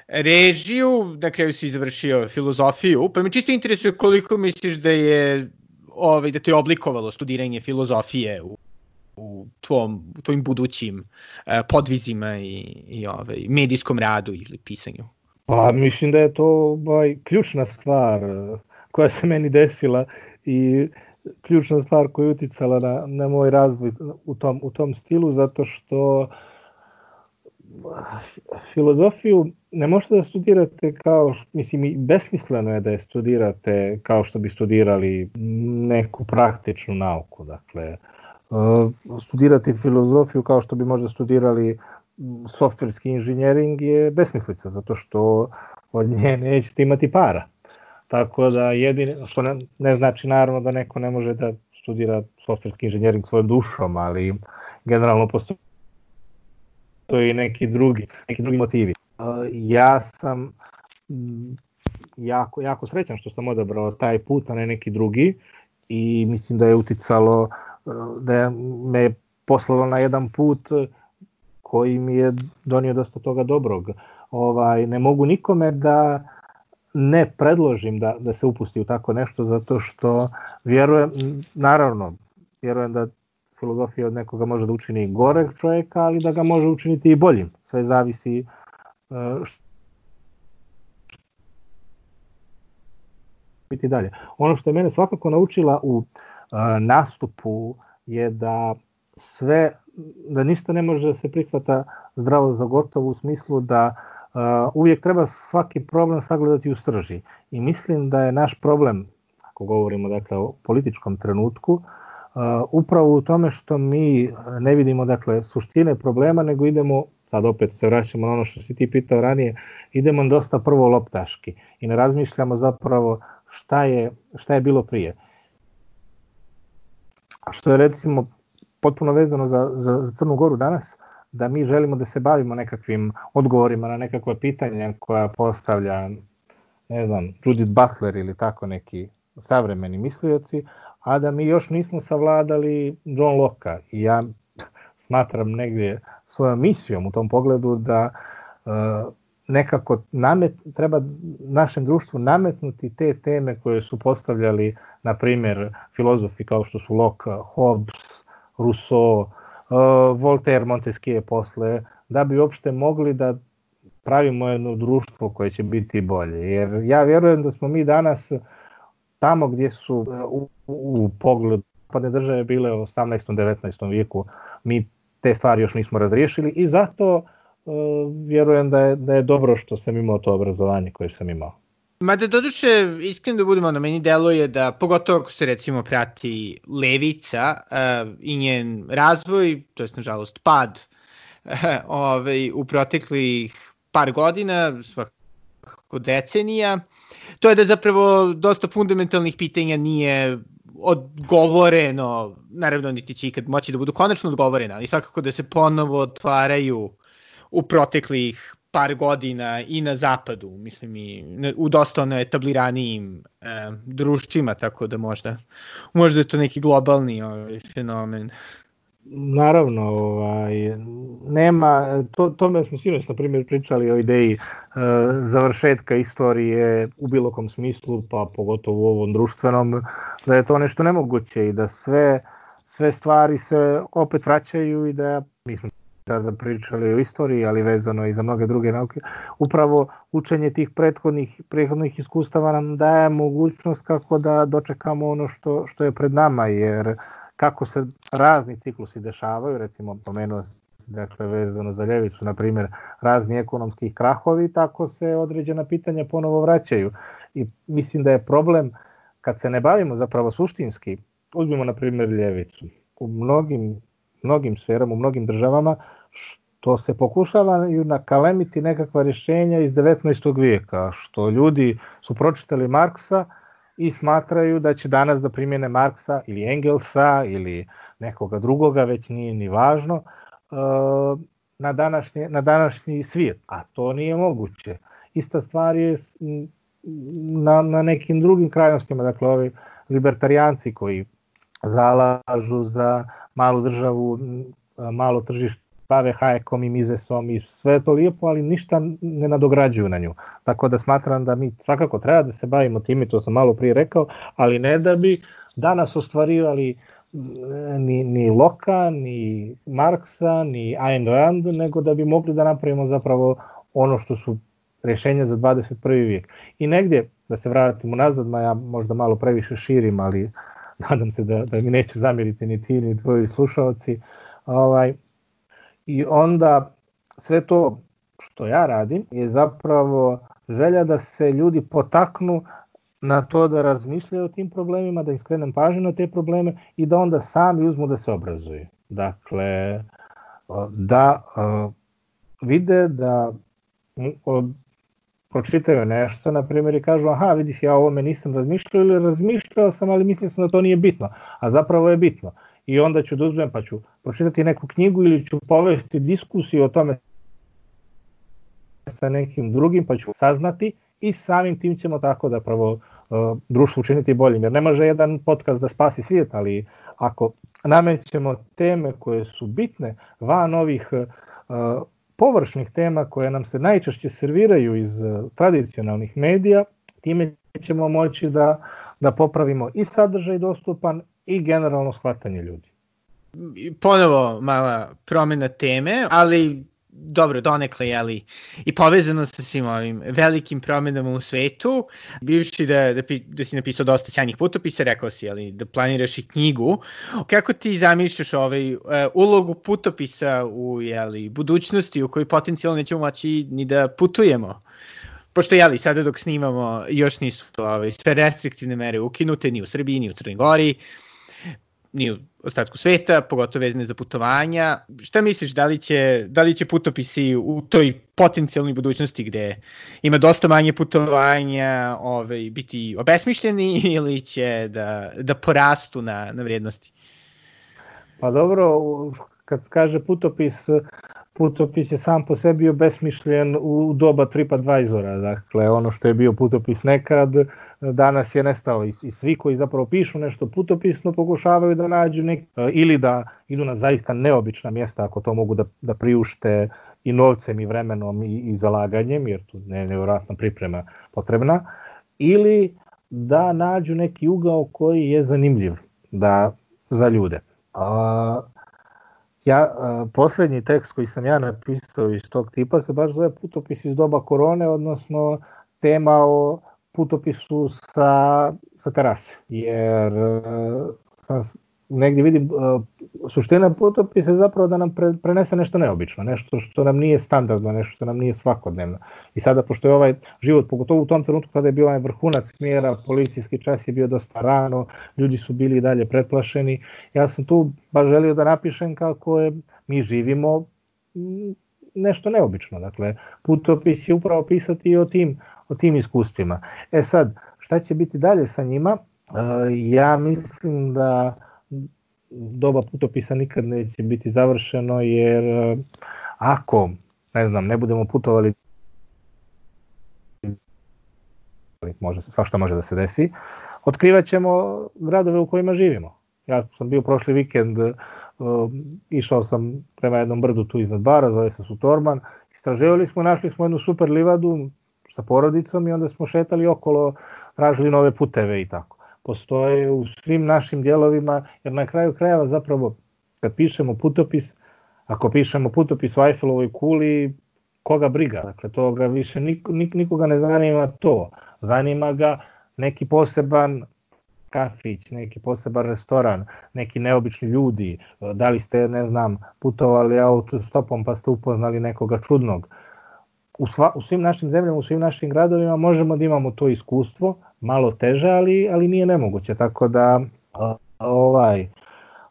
režiju, na kraju si završio filozofiju, pa me čisto interesuje koliko misliš da je ovaj, da te je oblikovalo studiranje filozofije u, u tvom, u tvojim budućim uh, podvizima i, i ovaj, medijskom radu ili pisanju? Pa mislim da je to ovaj, ključna stvar koja se meni desila i ključna stvar koja je uticala na, na moj razvoj u tom, u tom stilu, zato što filozofiju ne možete da studirate kao, mislim, besmisleno je da je studirate kao što bi studirali neku praktičnu nauku, dakle, studirati filozofiju kao što bi možda studirali softverski inženjering je besmislica, zato što od nje nećete imati para. Tako da jedini, što ne, ne znači naravno da neko ne može da studira softverski inženjering svojom dušom, ali generalno postoji i neki drugi, neki drugi motivi. Ja sam jako, jako srećan što sam odabrao taj put, a ne neki drugi i mislim da je uticalo, da je me poslalo na jedan put koji mi je donio dosta toga dobrog. Ovaj, ne mogu nikome da ne predložim da, da se upusti u tako nešto zato što vjerujem, naravno, vjerujem da filozofija od nekoga može da učini goreg čovjeka, ali da ga može učiniti i boljim. Sve zavisi uh, biti dalje. Ono što je mene svakako naučila u uh, nastupu je da sve, da ništa ne može da se prihvata zdravo za gotovo u smislu da uvijek treba svaki problem sagledati u srži. I mislim da je naš problem, ako govorimo dakle, o političkom trenutku, upravo u tome što mi ne vidimo dakle, suštine problema, nego idemo, sad opet se vraćamo na ono što si ti pitao ranije, idemo dosta prvo loptaški i ne razmišljamo zapravo šta je, šta je bilo prije. A što je recimo potpuno vezano za, za, za Crnu Goru danas, da mi želimo da se bavimo nekakvim odgovorima na nekakva pitanja koja postavlja ne znam, Judith Butler ili tako neki savremeni mislioci, a da mi još nismo savladali John Locke i ja smatram negdje svojom misijom u tom pogledu da uh, nekako namet, treba našem društvu nametnuti te teme koje su postavljali, na primjer, filozofi kao što su Locke, Hobbes, Rousseau, Voltaire, Montesquieu posle, da bi uopšte mogli da pravimo jedno društvo koje će biti bolje. Jer ja vjerujem da smo mi danas tamo gdje su u, u pogledu padne države bile u 18. 19. vijeku, mi te stvari još nismo razriješili i zato uh, vjerujem da je, da je dobro što sam imao to obrazovanje koje sam imao. Mada doduše, iskreno da budemo na meni deluje da, pogotovo ako se recimo prati levica uh, i njen razvoj, to je nažalost pad uh, ovaj, u proteklih par godina, svakako decenija, to je da zapravo dosta fundamentalnih pitanja nije odgovoreno, naravno niti će ikad moći da budu konačno odgovorena, ali svakako da se ponovo otvaraju u proteklih par godina i na zapadu, mislim i u dosta ono etabliranijim e, društvima, tako da možda, možda je to neki globalni ovaj, fenomen. Naravno, ovaj, nema, to, tome smo sinoć na primjer pričali o ideji e, završetka istorije u bilo kom smislu, pa pogotovo u ovom društvenom, da je to nešto nemoguće i da sve, sve stvari se opet vraćaju i da mi smo tada pričali o istoriji, ali vezano i za mnoge druge nauke, upravo učenje tih prethodnih, prethodnih iskustava nam daje mogućnost kako da dočekamo ono što, što je pred nama, jer kako se razni ciklusi dešavaju, recimo pomenuo dakle vezano za ljevicu, na primjer razni ekonomski krahovi, tako se određena pitanja ponovo vraćaju. I mislim da je problem kad se ne bavimo zapravo suštinski, uzmimo na primjer ljevicu. U mnogim, mnogim sferama, u mnogim državama, što se pokušavaju nakalemiti nekakva rješenja iz 19. vijeka, što ljudi su pročitali Marksa, i smatraju da će danas da primjene Marksa ili Engelsa ili nekoga drugoga, već nije ni važno, uh, na, današnje, na današnji svijet, a to nije moguće. Ista stvar je na, na nekim drugim krajnostima, dakle ovi libertarijanci koji zalažu za malu državu, malo tržište, bave Hayekom i Mizesom i sve to lijepo, ali ništa ne nadograđuju na nju. Tako da smatram da mi svakako treba da se bavimo tim to sam malo prije rekao, ali ne da bi danas ostvarivali ni, ni Loka, ni Marksa, ni Ayn Rand, nego da bi mogli da napravimo zapravo ono što su rješenja za 21. vijek. I negdje, da se vratimo nazad, ma ja možda malo previše širim, ali nadam se da, da mi neće zamjeriti ni ti, ni tvoji slušalci, ovaj, i onda sve to što ja radim je zapravo želja da se ljudi potaknu na to da razmišljaju o tim problemima, da iskrenem pažnju na te probleme i da onda sami uzmu da se obrazuju. Dakle, da vide da pročitaju nešto, na primjer, i kažu, aha, vidiš, ja o ovome nisam razmišljao ili razmišljao sam, ali mislio sam da to nije bitno, a zapravo je bitno i onda ću da uzmem pa ću pročitati neku knjigu ili ću povesti diskusiju o tome sa nekim drugim pa ću saznati i samim tim ćemo tako da pravo uh, društvo učiniti boljim. Jer ne može jedan podcast da spasi svijet, ali ako namećemo teme koje su bitne van ovih uh, površnih tema koje nam se najčešće serviraju iz uh, tradicionalnih medija, time ćemo moći da, da popravimo i sadržaj dostupan i generalno shvatanje ljudi. Ponovo mala promjena teme, ali dobro, donekle, jeli, i povezano sa svim ovim velikim promenama u svetu, bivši da, da, da si napisao dosta sjajnih putopisa, rekao si, jeli, da planiraš i knjigu, kako ti zamišljaš ovaj, uh, ulogu putopisa u jeli, budućnosti u kojoj potencijalno nećemo moći ni da putujemo? pošto jeli, sada dok snimamo još nisu ovaj, sve restriktivne mere ukinute ni u Srbiji, ni u Crnoj Gori, ni u ostatku sveta, pogotovo vezane za putovanja. Šta misliš, da li će, da li će putopisi u toj potencijalnoj budućnosti gde ima dosta manje putovanja ovaj, biti obesmišljeni <laughs> ili će da, da porastu na, na vrijednosti? Pa dobro, kad kaže putopis, putopis je sam po sebi obesmišljen u doba TripAdvisora, dakle ono što je bio putopis nekad, danas je nestao i, i svi koji zapravo pišu nešto putopisno pokušavaju da nađu nek, ili da idu na zaista neobična mjesta ako to mogu da, da priušte i novcem i vremenom i, i zalaganjem, jer tu ne nevjerojatna priprema potrebna, ili da nađu neki ugao koji je zanimljiv da, za ljude. A, ja, poslednji tekst koji sam ja napisao iz tog tipa se baš zove putopis iz doba korone, odnosno tema o putopisu sa, sa terase. Jer sam negdje vidim, suština putopisa je zapravo da nam pre, prenese nešto neobično, nešto što nam nije standardno, nešto što nam nije svakodnevno. I sada, pošto je ovaj život, pogotovo u tom trenutku kada je bio ovaj vrhunac smjera, policijski čas je bio dosta rano, ljudi su bili i dalje pretplašeni, ja sam tu baš želio da napišem kako je, mi živimo nešto neobično. Dakle, putopis je upravo pisati i o tim, o tim iskustvima. E sad, šta će biti dalje sa njima? Ja mislim da doba putopisa nikad neće biti završeno jer e, ako ne znam, ne budemo putovali može, svašta može da se desi, otkrivat ćemo gradove u kojima živimo. Ja sam bio prošli vikend, uh, išao sam prema jednom brdu tu iznad bara, zove se Sutorman, istraživali smo, našli smo jednu super livadu sa porodicom i onda smo šetali okolo, tražili nove puteve i tako. Postoje u svim našim dijelovima, jer na kraju krajeva zapravo kad pišemo putopis, ako pišemo putopis u Eiffelovoj kuli, koga briga, dakle toga više nik, nik, nikoga ne zanima to, zanima ga neki poseban kafić, neki poseban restoran, neki neobični ljudi, da li ste, ne znam, putovali autostopom pa ste upoznali nekoga čudnog. U, sva, u svim našim zemljama, u svim našim gradovima možemo da imamo to iskustvo, malo teže, ali, ali nije nemoguće, tako da ovaj,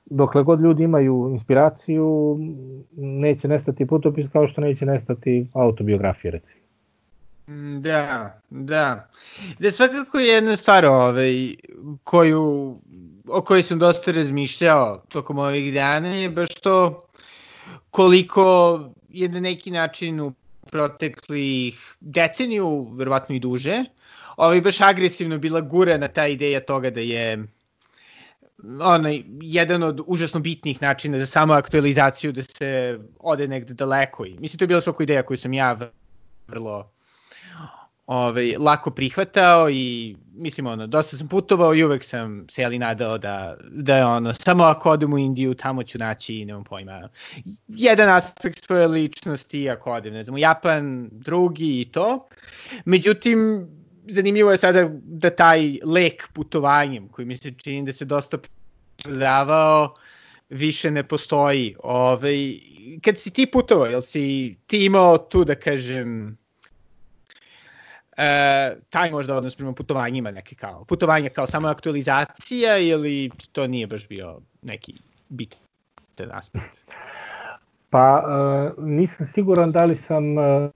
dokle god ljudi imaju inspiraciju, neće nestati putopis kao što neće nestati autobiografije, recimo. Da, da. Da svakako je jedna stvar ovaj, koju, o kojoj sam dosta razmišljao tokom ovih dana je baš to koliko je na neki način u proteklih deceniju, verovatno i duže, ovaj, baš agresivno bila gura na ta ideja toga da je onaj, jedan od užasno bitnih načina za samo aktualizaciju da se ode negde daleko. I, mislim, to je bila svako ideja koju sam ja vrlo ovaj, lako prihvatao i mislim ono, dosta sam putovao i uvek sam se jeli nadao da, da je ono, samo ako odem u Indiju, tamo ću naći, nemam pojma, jedan aspekt svoje ličnosti, ako odem, ne znam, u Japan, drugi i to. Međutim, zanimljivo je sada da taj lek putovanjem, koji mi se čini da se dosta prodavao, više ne postoji. Ove, ovaj, kad si ti putovao, jel si ti imao tu da kažem e, taj možda odnos prema putovanjima neke kao, putovanja kao samo aktualizacija ili to nije baš bio neki bitan aspekt? Pa e, nisam siguran da li sam e,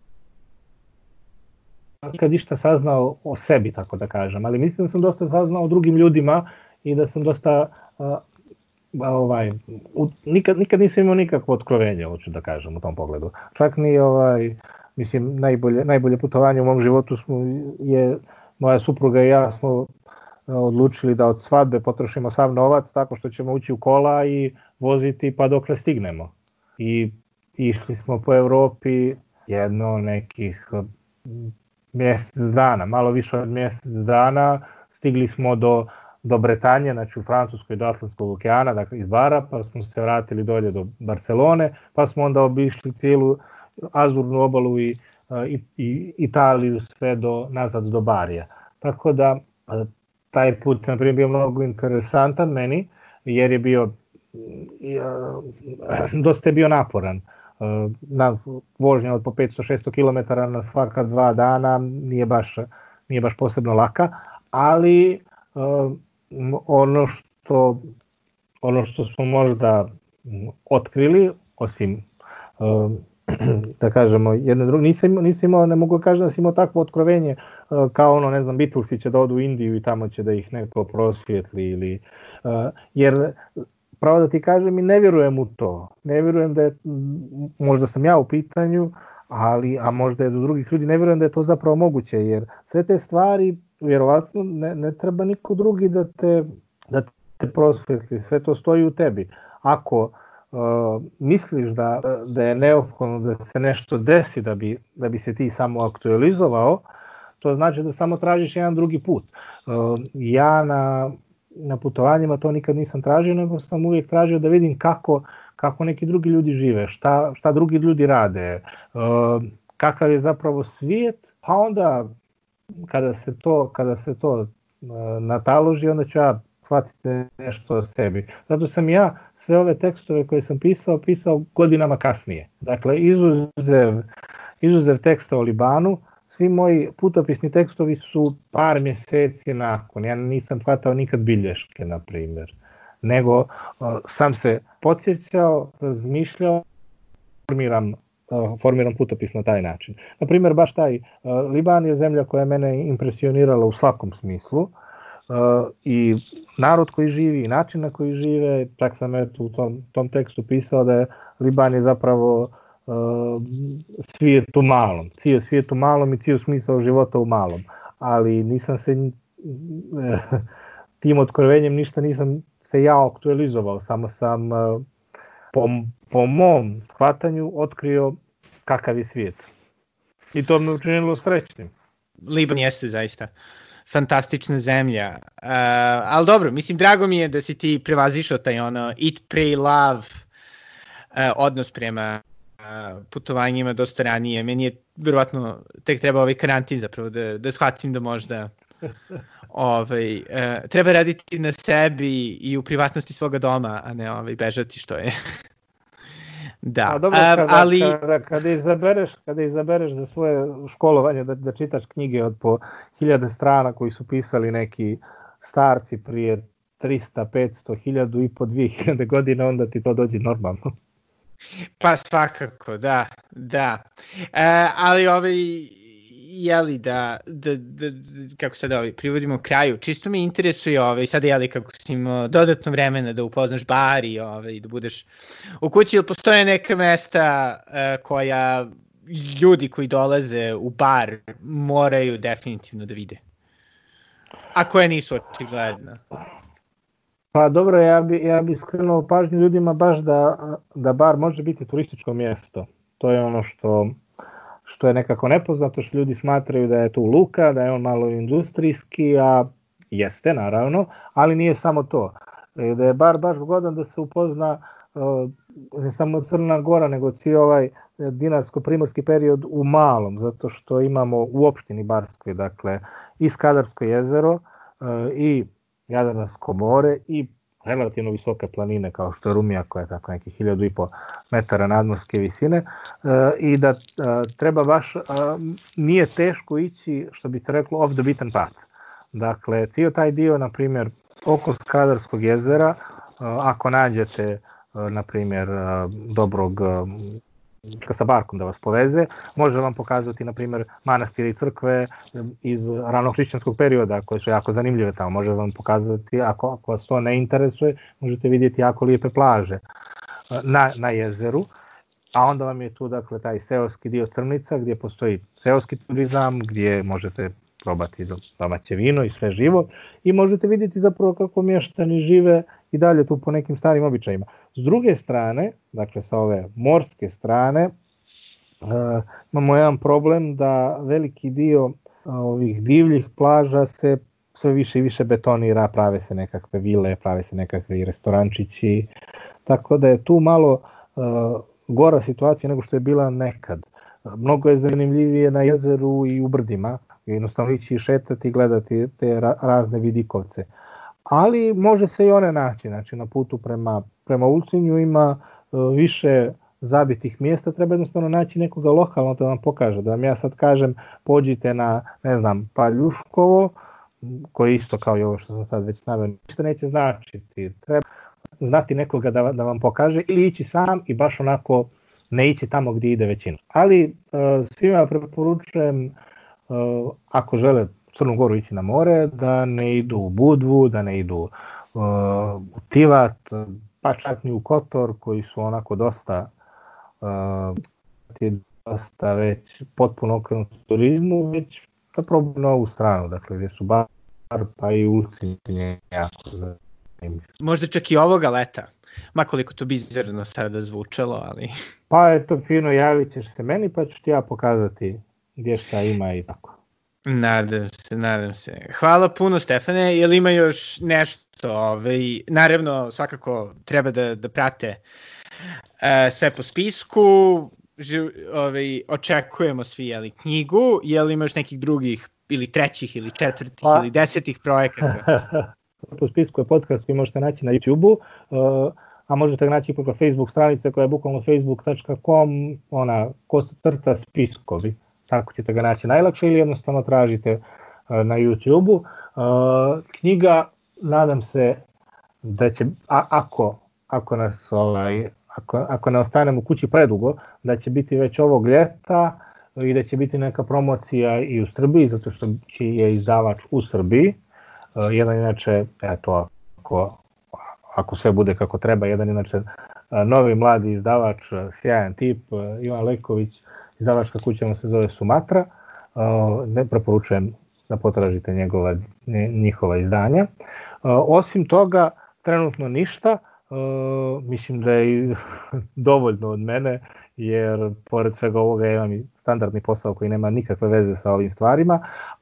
nikad išta saznao o sebi, tako da kažem, ali mislim da sam dosta saznao o drugim ljudima i da sam dosta uh, ovaj, u, nikad, nikad nisam imao nikakvo otkrovenje, hoću da kažem, u tom pogledu. Čak ni ovaj, mislim, najbolje, najbolje putovanje u mom životu smo, je moja supruga i ja smo odlučili da od svadbe potrošimo sav novac tako što ćemo ući u kola i voziti pa dokle stignemo. I išli smo po Evropi jedno nekih mjesec dana, malo više od mjesec dana, stigli smo do, do Bretanje, znači u Francuskoj do Atlantskog okeana, dakle iz Bara, pa smo se vratili dolje do Barcelone, pa smo onda obišli cijelu Azurnu obalu i, i, i Italiju sve do nazad do Barija. Tako da taj put na primjer bio mnogo interesantan meni jer je bio dosta je bio naporan. Na vožnja od po 500-600 km na svaka dva dana nije baš, nije baš posebno laka, ali ono što ono što smo možda otkrili, osim <clears throat> da kažemo jedne druge, nisam, nisam imao, ne mogu kažem da sam imao takvo otkrovenje kao ono, ne znam, Beatlesi će da odu u Indiju i tamo će da ih neko prosvjetli ili, jer pravo da ti kažem i ne vjerujem u to, ne vjerujem da je, možda sam ja u pitanju, ali, a možda je do drugih ljudi, ne vjerujem da je to zapravo moguće, jer sve te stvari, vjerovatno, ne, ne treba niko drugi da te, da te prosvetli, sve to stoji u tebi. Ako misliš da, da je neophodno da se nešto desi da bi, da bi se ti samo aktualizovao, to znači da samo tražiš jedan drugi put. Uh, ja na, na putovanjima to nikad nisam tražio, nego sam uvijek tražio da vidim kako, kako neki drugi ljudi žive, šta, šta drugi ljudi rade, uh, kakav je zapravo svijet, pa onda kada se to, kada se to uh, nataloži, onda ću ja shvatiti nešto o sebi. Zato sam ja sve ove tekstove koje sam pisao, pisao godinama kasnije. Dakle, izuzev, izuzev teksta o Libanu, svi moji putopisni tekstovi su par mjeseci nakon. Ja nisam hvatao nikad bilješke, na primjer. Nego uh, sam se podsjećao, razmišljao, formiram formiram putopis na taj način. Na primjer, baš taj Liban je zemlja koja je mene impresionirala u svakom smislu i narod koji živi i način na koji žive, čak sam eto u tom, tom tekstu pisao da je Liban je zapravo uh, svijet u malom, cijel svijet u malom i cijel smisao života u malom, ali nisam se <laughs> tim otkrovenjem ništa nisam se ja aktualizovao, samo sam uh, po, po mom hvatanju otkrio kakav je svijet. I to me učinilo srećnim. Liban jeste zaista fantastična zemlja. Uh, ali dobro, mislim, drago mi je da si ti prevazišao taj ono eat, pray, love uh, odnos prema uh, putovanjima dosta ranije. Meni je verovatno tek treba ovaj karantin zapravo da, da shvatim da možda <laughs> ovaj, uh, treba raditi na sebi i u privatnosti svoga doma, a ne ovaj, bežati što je Da, A dobro, kada, ali... Kada, kada, izabereš, kada izabereš za svoje školovanje da, da čitaš knjige od po hiljade strana koji su pisali neki starci prije 300, 500, 1000 i po 2000 godina, onda ti to dođe normalno. Pa svakako, da, da. E, ali ovaj, jeli da, da, da, kako sad ovaj, privodimo kraju, čisto me interesuje ovaj, sada jeli kako si imao dodatno vremena da upoznaš bar i ovaj, da budeš u kući, ili postoje neka mesta uh, koja ljudi koji dolaze u bar moraju definitivno da vide? A koje nisu očigledne? Pa dobro, ja bi, ja bi skrenuo pažnju ljudima baš da, da bar može biti turističko mjesto. To je ono što što je nekako nepoznato, što ljudi smatraju da je tu luka, da je on malo industrijski, a jeste naravno, ali nije samo to. E, da je bar baš zgodan da se upozna e, ne samo Crna Gora, nego cijel ovaj dinarsko-primorski period u malom, zato što imamo u opštini Barskoj, dakle, i Skadarsko jezero, e, i Jadransko more, i relativno visoke planine kao što je Rumija koja je tako neki 1500 metara nadmorske visine e, i da e, treba baš, e, nije teško ići što bi se reklo off the beaten path. Dakle, cijel taj dio, na primjer, oko Skadarskog jezera, ako nađete, na primjer, dobrog sa barkom da vas poveze, može vam pokazati, na primjer, manastire i crkve iz ranohrišćanskog perioda koje su jako zanimljive tamo. Može vam pokazati, ako, ako vas to ne interesuje, možete vidjeti jako lijepe plaže na, na jezeru, a onda vam je tu dakle taj seoski dio Crnica gdje postoji seoski turizam, gdje možete probati domaće vino i sve živo i možete vidjeti zapravo kako mještani žive i dalje tu po nekim starim običajima. S druge strane, dakle sa ove morske strane, uh, imamo jedan problem da veliki dio uh, ovih divljih plaža se sve više i više betonira, prave se nekakve vile, prave se nekakve restorančići, tako da je tu malo uh, gora situacija nego što je bila nekad. Mnogo je zanimljivije na jezeru i u brdima, jednostavno ići šetati i gledati te razne vidikovce. Ali može se i one naći, znači na putu prema, prema Ulcinju ima e, više zabitih mjesta, treba jednostavno naći nekoga lokalno da vam pokaže, da vam ja sad kažem pođite na, ne znam, Paljuškovo, koji isto kao i ovo što sam sad već naveo, ništa neće značiti. Treba znati nekoga da, da vam pokaže ili ići sam i baš onako ne ići tamo gdje ide većina. Ali uh, svima preporučujem ako žele Crnu Goru ići na more, da ne idu u Budvu, da ne idu uh, u Tivat, pa čak ni u Kotor, koji su onako dosta uh, dosta već potpuno okrenuti turizmu, već da na ovu stranu, dakle gdje su bar pa i Ulcinje jako zanimljivo. Možda čak i ovoga leta, makoliko to bizarno sada zvučalo, ali... Pa je to fino, javit ćeš se meni pa ću ti ja pokazati gdje šta ima i tako. Nadam se, nadam se. Hvala puno Stefane, je li ima još nešto? Ovaj, naravno, svakako treba da, da prate uh, sve po spisku, Ži, ovaj, očekujemo svi jeli, knjigu, je li imaš nekih drugih ili trećih ili četvrtih pa, ili desetih projekata? <laughs> po spisku je podcast koji možete naći na YouTube-u, uh, a možete ga naći preko Facebook stranice koja je bukvalno facebook.com, ona crta spiskovi, tako ćete ga naći najlakše ili jednostavno tražite uh, na YouTube-u. Uh, knjiga, nadam se da će, a, ako, ako nas ovaj, ako, ako ne ostanemo kući predugo, da će biti već ovog ljeta i da će biti neka promocija i u Srbiji, zato što je izdavač u Srbiji. Uh, jedan inače, eto, ako, ako sve bude kako treba, jedan inače novi mladi izdavač, sjajan tip, Ivan Leković, izdavačka kuća mu se zove Sumatra, ne preporučujem da potražite njegova, njihova izdanja. Osim toga, trenutno ništa, Uh, mislim da je <laughs> dovoljno od mene, jer pored svega ovoga imam i standardni posao koji nema nikakve veze sa ovim stvarima,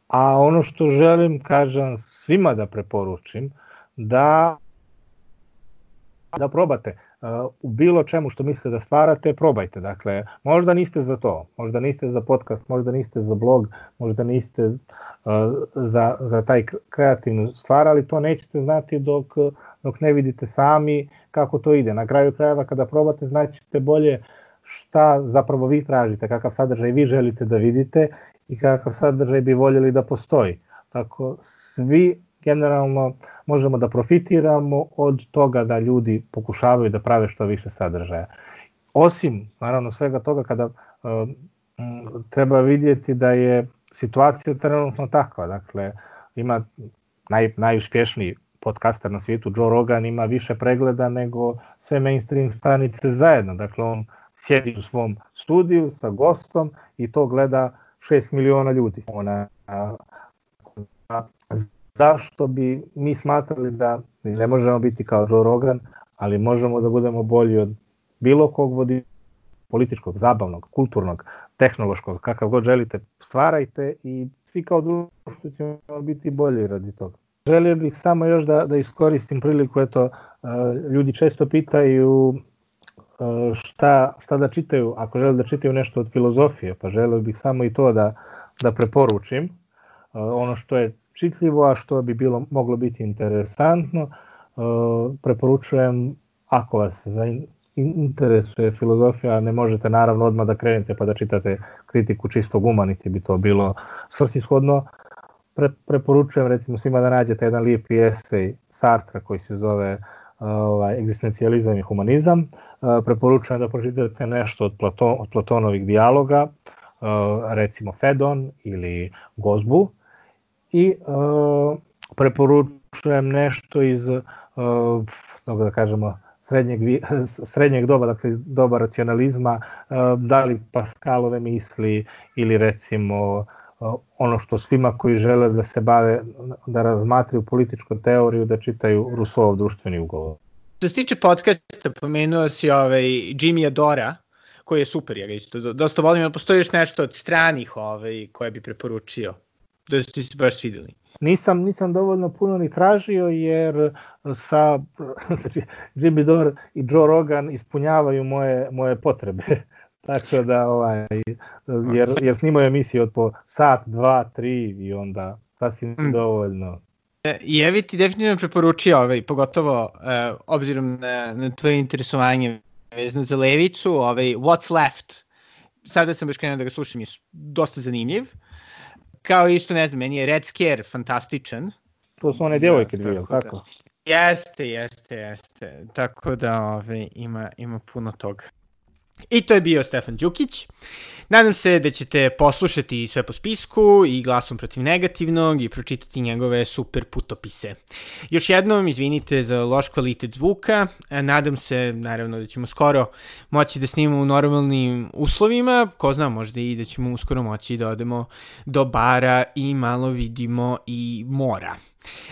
a ono što želim, kažem, svima da preporučim, da da probate u bilo čemu što mislite da stvarate, probajte. Dakle, možda niste za to, možda niste za podcast, možda niste za blog, možda niste za, za taj kreativnu stvar, ali to nećete znati dok, dok ne vidite sami kako to ide. Na kraju krajeva kada probate znaćete bolje šta zapravo vi tražite, kakav sadržaj vi želite da vidite i kakav sadržaj bi voljeli da postoji. Tako svi generalno možemo da profitiramo od toga da ljudi pokušavaju da prave što više sadržaja. Osim, naravno, svega toga kada uh, treba vidjeti da je situacija trenutno takva, dakle, ima naj, najuspješniji podcaster na svijetu, Joe Rogan, ima više pregleda nego sve mainstream stanice zajedno. Dakle, on sjedi u svom studiju sa gostom i to gleda 6 miliona ljudi. Ona, zašto bi mi smatrali da ne možemo biti kao Joe Rogan, ali možemo da budemo bolji od bilo kog vodi političkog, zabavnog, kulturnog, tehnološkog, kakav god želite, stvarajte i svi kao društvo ćemo biti bolji radi toga. Želio bih samo još da, da iskoristim priliku, eto, ljudi često pitaju šta, šta da čitaju, ako žele da čitaju nešto od filozofije, pa želio bih samo i to da, da preporučim. Ono što je čitljivo, a što bi bilo moglo biti interesantno, preporučujem ako vas interesuje filozofija, ne možete naravno odmah da krenete pa da čitate kritiku čistog uma, niti bi to bilo svrsishodno, pre, preporučujem recimo svima da nađete jedan lijepi esej Sartra koji se zove ovaj, egzistencijalizam i humanizam. Uh, preporučujem da pročitate nešto od, Platon, od Platonovih dijaloga, recimo Fedon ili Gozbu. I uh, preporučujem nešto iz, uh, dobro da kažemo, srednjeg, <laughs> srednjeg doba, dakle doba racionalizma, uh, da li Pascalove misli ili recimo ono što svima koji žele da se bave, da razmatraju političku teoriju, da čitaju Rusovov društveni ugovor. Što se tiče podcasta, pomenuo si ovaj Jimmy Adora, koji je super, ja ga isto dosta volim, ali postoji još nešto od stranih ovaj, koje bi preporučio, da ste se baš svideli. Nisam, nisam dovoljno puno ni tražio jer sa znači, Jimmy Dore i Joe Rogan ispunjavaju moje, moje potrebe. <laughs> Tako da, ovaj, jer, jer snimaju emisiju od po sat, dva, tri i onda sasvim mm. dovoljno. E, I Evi ti definitivno preporučio, ovaj, pogotovo uh, obzirom na, na tvoje interesovanje vezano za levicu, ovaj, What's Left, sada sam baš krenuo da ga slušam, je dosta zanimljiv. Kao isto, ne znam, meni je Red Scare fantastičan. To su one djevojke dvije, tako? Da. tako? Jeste, jeste, jeste. Tako da ovaj, ima, ima puno toga. I to je bio Stefan Đukić. Nadam se da ćete poslušati sve po spisku i glasom protiv negativnog i pročitati njegove super putopise. Još jednom izvinite za loš kvalitet zvuka. Nadam se, naravno, da ćemo skoro moći da snimamo u normalnim uslovima. Ko zna, možda i da ćemo uskoro moći da odemo do bara i malo vidimo i mora.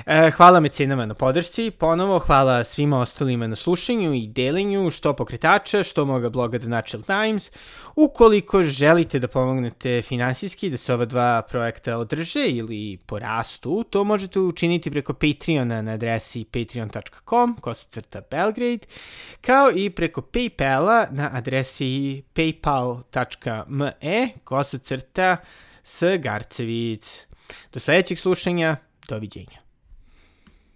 E, hvala mecenama na podršci, ponovo hvala svima ostalima na slušanju i delenju što pokretača, što moga bloga The Natural Times. Ukoliko želite da pomognete finansijski da se ova dva projekta održe ili porastu, to možete učiniti preko Patreona na adresi patreon.com kosacrta Belgrade, kao i preko Paypala na adresi paypal.me kosacrta s Garcevic. Do sledećeg slušanja, Do widzenia.